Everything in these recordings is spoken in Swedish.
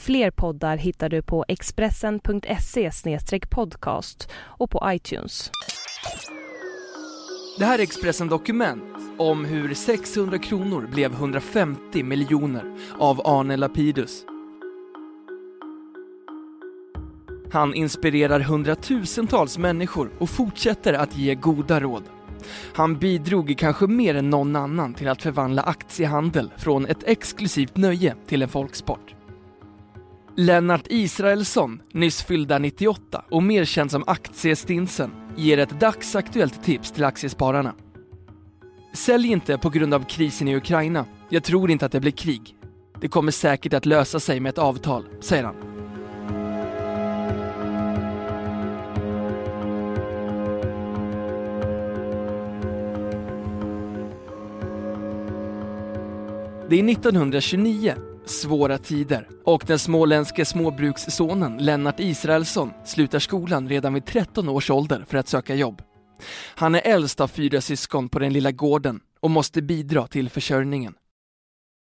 Fler poddar hittar du på expressen.se podcast och på iTunes. Det här är Expressen Dokument om hur 600 kronor blev 150 miljoner av Arne Lapidus. Han inspirerar hundratusentals människor och fortsätter att ge goda råd. Han bidrog kanske mer än någon annan till att förvandla aktiehandel från ett exklusivt nöje till en folksport. Lennart Israelsson, nyss fyllda 98 och mer känd som Aktiestinsen, ger ett dagsaktuellt tips till aktiespararna. Sälj inte på grund av krisen i Ukraina. Jag tror inte att det blir krig. Det kommer säkert att lösa sig med ett avtal, säger han. Det är 1929, svåra tider, och den småländske småbrukssonen Lennart Israelsson slutar skolan redan vid 13 års ålder för att söka jobb. Han är äldst av fyra syskon på den lilla gården och måste bidra till försörjningen.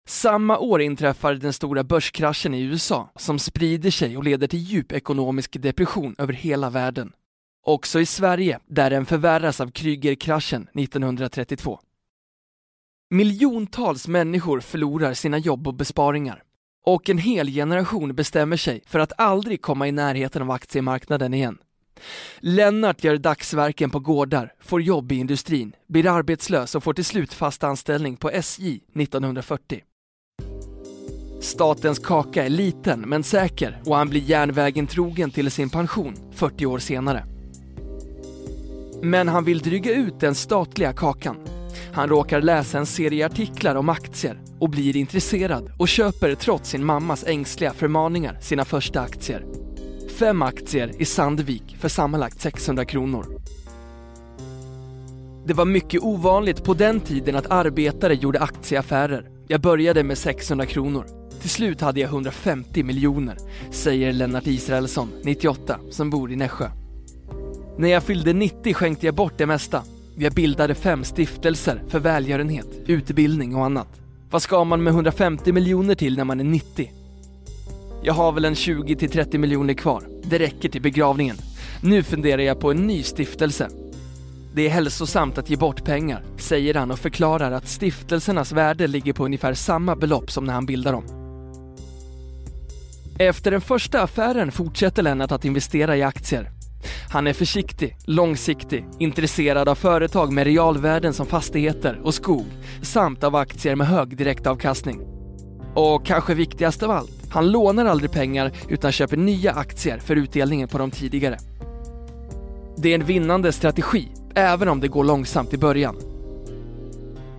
Samma år inträffar den stora börskraschen i USA som sprider sig och leder till djup ekonomisk depression över hela världen. Också i Sverige, där den förvärras av Krügerkraschen 1932. Miljontals människor förlorar sina jobb och besparingar. Och en hel generation bestämmer sig för att aldrig komma i närheten av aktiemarknaden igen. Lennart gör dagsverken på gårdar, får jobb i industrin, blir arbetslös och får till slut fast anställning på SJ 1940. Statens kaka är liten men säker och han blir järnvägen trogen till sin pension 40 år senare. Men han vill dryga ut den statliga kakan han råkar läsa en serie artiklar om aktier och blir intresserad och köper trots sin mammas ängsliga förmaningar sina första aktier. Fem aktier i Sandvik för sammanlagt 600 kronor. Det var mycket ovanligt på den tiden att arbetare gjorde aktieaffärer. Jag började med 600 kronor. Till slut hade jag 150 miljoner, säger Lennart Israelsson, 98, som bor i Nässjö. När jag fyllde 90 skänkte jag bort det mesta jag bildade fem stiftelser för välgörenhet, utbildning och annat. Vad ska man med 150 miljoner till när man är 90? Jag har väl en 20-30 miljoner kvar. Det räcker till begravningen. Nu funderar jag på en ny stiftelse. Det är hälsosamt att ge bort pengar, säger han och förklarar att stiftelsernas värde ligger på ungefär samma belopp som när han bildar dem. Efter den första affären fortsätter Lennart att investera i aktier han är försiktig, långsiktig, intresserad av företag med realvärden som fastigheter och skog samt av aktier med hög direktavkastning. Och kanske viktigast av allt, han lånar aldrig pengar utan köper nya aktier för utdelningen på de tidigare. Det är en vinnande strategi, även om det går långsamt i början.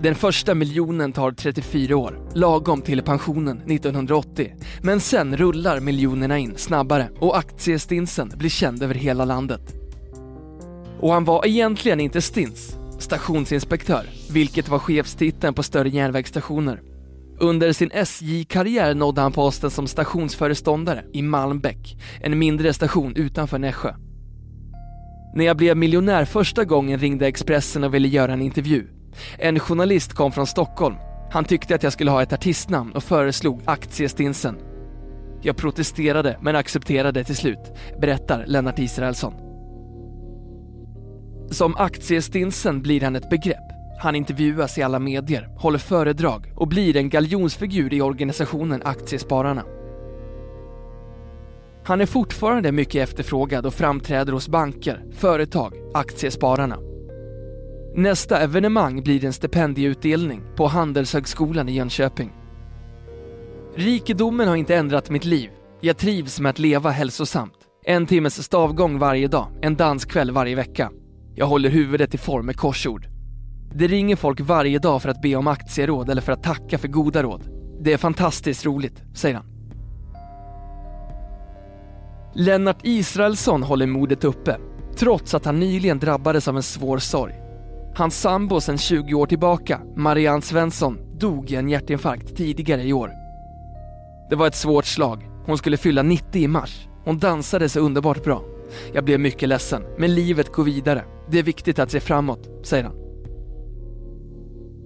Den första miljonen tar 34 år, lagom till pensionen 1980. Men sen rullar miljonerna in snabbare och aktiestinsen blir känd över hela landet. Och han var egentligen inte stins, stationsinspektör, vilket var chefstiteln på större järnvägsstationer. Under sin SJ-karriär nådde han posten som stationsföreståndare i Malmbäck, en mindre station utanför Nässjö. När jag blev miljonär första gången ringde Expressen och ville göra en intervju. En journalist kom från Stockholm. Han tyckte att jag skulle ha ett artistnamn och föreslog Aktiestinsen. Jag protesterade men accepterade till slut, berättar Lennart Israelsson. Som Aktiestinsen blir han ett begrepp. Han intervjuas i alla medier, håller föredrag och blir en galjonsfigur i organisationen Aktiespararna. Han är fortfarande mycket efterfrågad och framträder hos banker, företag, Aktiespararna. Nästa evenemang blir en stipendieutdelning på Handelshögskolan i Jönköping. Rikedomen har inte ändrat mitt liv. Jag trivs med att leva hälsosamt. En timmes stavgång varje dag, en danskväll varje vecka. Jag håller huvudet i form med korsord. Det ringer folk varje dag för att be om aktieråd eller för att tacka för goda råd. Det är fantastiskt roligt, säger han. Lennart Israelsson håller modet uppe Trots att han nyligen drabbades av en svår sorg. Hans sambo sedan 20 år tillbaka, Marianne Svensson, dog i en hjärtinfarkt tidigare i år. Det var ett svårt slag. Hon skulle fylla 90 i mars. Hon dansade så underbart bra. Jag blev mycket ledsen, men livet går vidare. Det är viktigt att se framåt, säger han.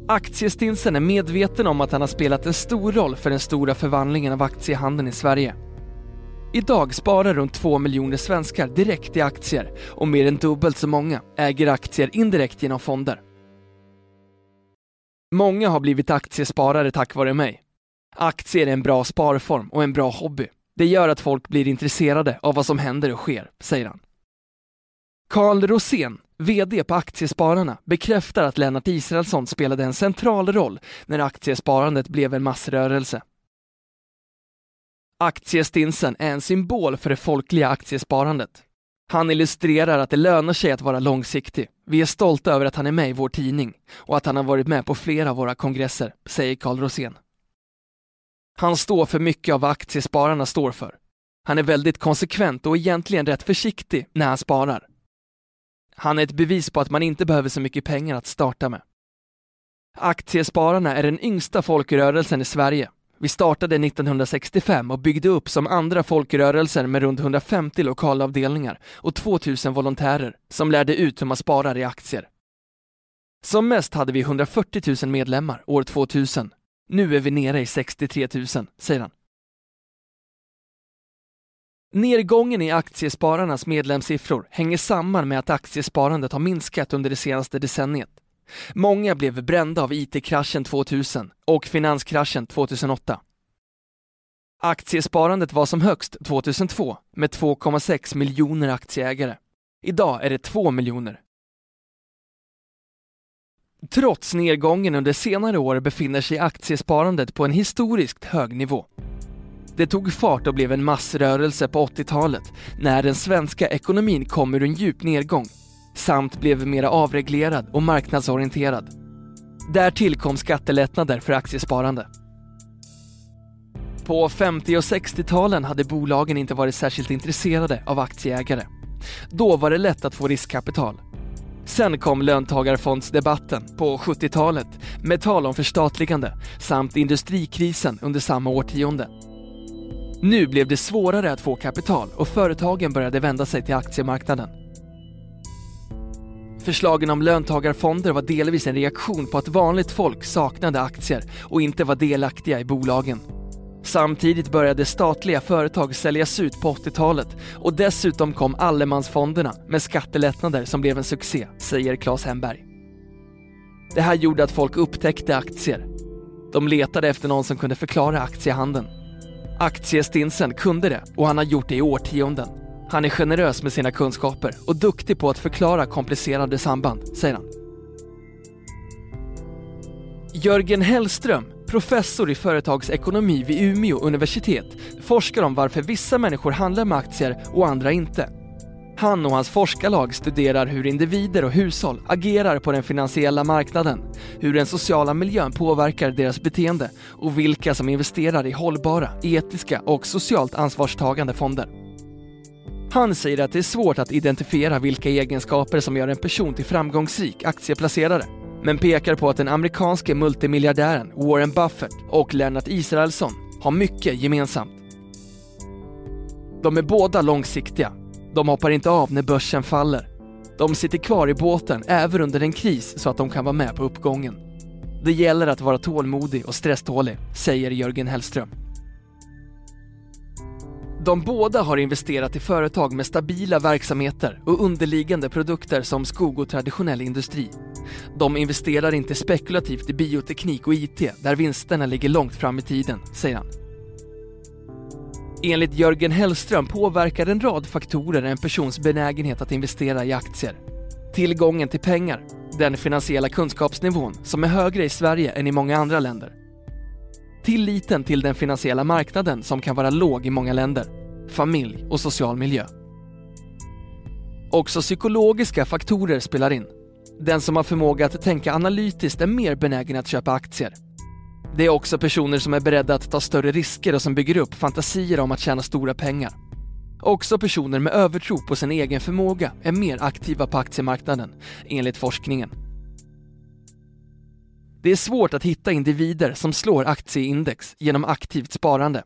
Aktiestinsen är medveten om att han har spelat en stor roll för den stora förvandlingen av aktiehandeln i Sverige. Idag sparar runt 2 miljoner svenskar direkt i aktier och mer än dubbelt så många äger aktier indirekt genom fonder. Många har blivit aktiesparare tack vare mig. Aktier är en bra sparform och en bra hobby. Det gör att folk blir intresserade av vad som händer och sker, säger han. Karl Rosén, VD på Aktiespararna, bekräftar att Lennart Israelsson spelade en central roll när aktiesparandet blev en massrörelse. Aktiestinsen är en symbol för det folkliga aktiesparandet. Han illustrerar att det lönar sig att vara långsiktig. Vi är stolta över att han är med i vår tidning och att han har varit med på flera av våra kongresser, säger Karl Rosén. Han står för mycket av vad aktiespararna står för. Han är väldigt konsekvent och egentligen rätt försiktig när han sparar. Han är ett bevis på att man inte behöver så mycket pengar att starta med. Aktiespararna är den yngsta folkrörelsen i Sverige. Vi startade 1965 och byggde upp som andra folkrörelser med runt 150 lokalavdelningar och 2000 volontärer som lärde ut hur man sparar i aktier. Som mest hade vi 140 000 medlemmar år 2000 nu är vi nere i 63 000, säger han. Nedgången i aktiespararnas medlemssiffror hänger samman med att aktiesparandet har minskat under det senaste decenniet. Många blev brända av IT-kraschen 2000 och finanskraschen 2008. Aktiesparandet var som högst 2002 med 2,6 miljoner aktieägare. Idag är det 2 miljoner. Trots nedgången under senare år befinner sig aktiesparandet på en historiskt hög nivå. Det tog fart och blev en massrörelse på 80-talet när den svenska ekonomin kom ur en djup nedgång samt blev mer avreglerad och marknadsorienterad. Därtill kom skattelättnader för aktiesparande. På 50 och 60-talen hade bolagen inte varit särskilt intresserade av aktieägare. Då var det lätt att få riskkapital Sen kom löntagarfondsdebatten på 70-talet med tal om förstatligande samt industrikrisen under samma årtionde. Nu blev det svårare att få kapital och företagen började vända sig till aktiemarknaden. Förslagen om löntagarfonder var delvis en reaktion på att vanligt folk saknade aktier och inte var delaktiga i bolagen. Samtidigt började statliga företag säljas ut på 80-talet och dessutom kom allemansfonderna med skattelättnader som blev en succé, säger Claes Hemberg. Det här gjorde att folk upptäckte aktier. De letade efter någon som kunde förklara aktiehandeln. Aktiestinsen kunde det och han har gjort det i årtionden. Han är generös med sina kunskaper och duktig på att förklara komplicerade samband, säger han. Jörgen Hellström professor i företagsekonomi vid Umeå universitet, forskar om varför vissa människor handlar med aktier och andra inte. Han och hans forskarlag studerar hur individer och hushåll agerar på den finansiella marknaden, hur den sociala miljön påverkar deras beteende och vilka som investerar i hållbara, etiska och socialt ansvarstagande fonder. Han säger att det är svårt att identifiera vilka egenskaper som gör en person till framgångsrik aktieplacerare men pekar på att den amerikanske multimiljardären Warren Buffett och Lennart Israelsson har mycket gemensamt. De är båda långsiktiga. De hoppar inte av när börsen faller. De sitter kvar i båten även under en kris så att de kan vara med på uppgången. Det gäller att vara tålmodig och stresstålig, säger Jörgen Hellström. De båda har investerat i företag med stabila verksamheter och underliggande produkter som skog och traditionell industri. De investerar inte spekulativt i bioteknik och IT där vinsterna ligger långt fram i tiden, säger han. Enligt Jörgen Hellström påverkar en rad faktorer en persons benägenhet att investera i aktier. Tillgången till pengar, den finansiella kunskapsnivån som är högre i Sverige än i många andra länder Tilliten till den finansiella marknaden som kan vara låg i många länder, familj och social miljö. Också psykologiska faktorer spelar in. Den som har förmåga att tänka analytiskt är mer benägen att köpa aktier. Det är också personer som är beredda att ta större risker och som bygger upp fantasier om att tjäna stora pengar. Också personer med övertro på sin egen förmåga är mer aktiva på aktiemarknaden, enligt forskningen. Det är svårt att hitta individer som slår aktieindex genom aktivt sparande.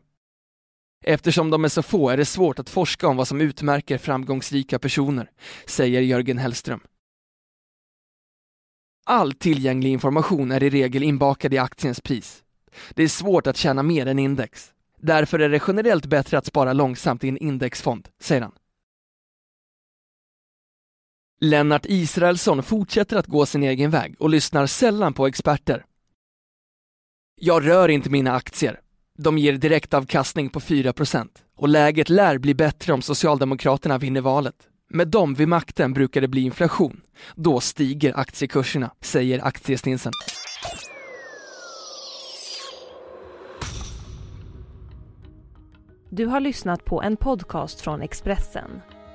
Eftersom de är så få är det svårt att forska om vad som utmärker framgångsrika personer, säger Jörgen Hellström. All tillgänglig information är i regel inbakad i aktiens pris. Det är svårt att tjäna mer än index. Därför är det generellt bättre att spara långsamt i en indexfond, säger han. Lennart Israelsson fortsätter att gå sin egen väg och lyssnar sällan på experter. Jag rör inte mina aktier. De ger direktavkastning på 4% och läget lär bli bättre om Socialdemokraterna vinner valet. Med dem vid makten brukar det bli inflation. Då stiger aktiekurserna, säger aktiestinsen. Du har lyssnat på en podcast från Expressen.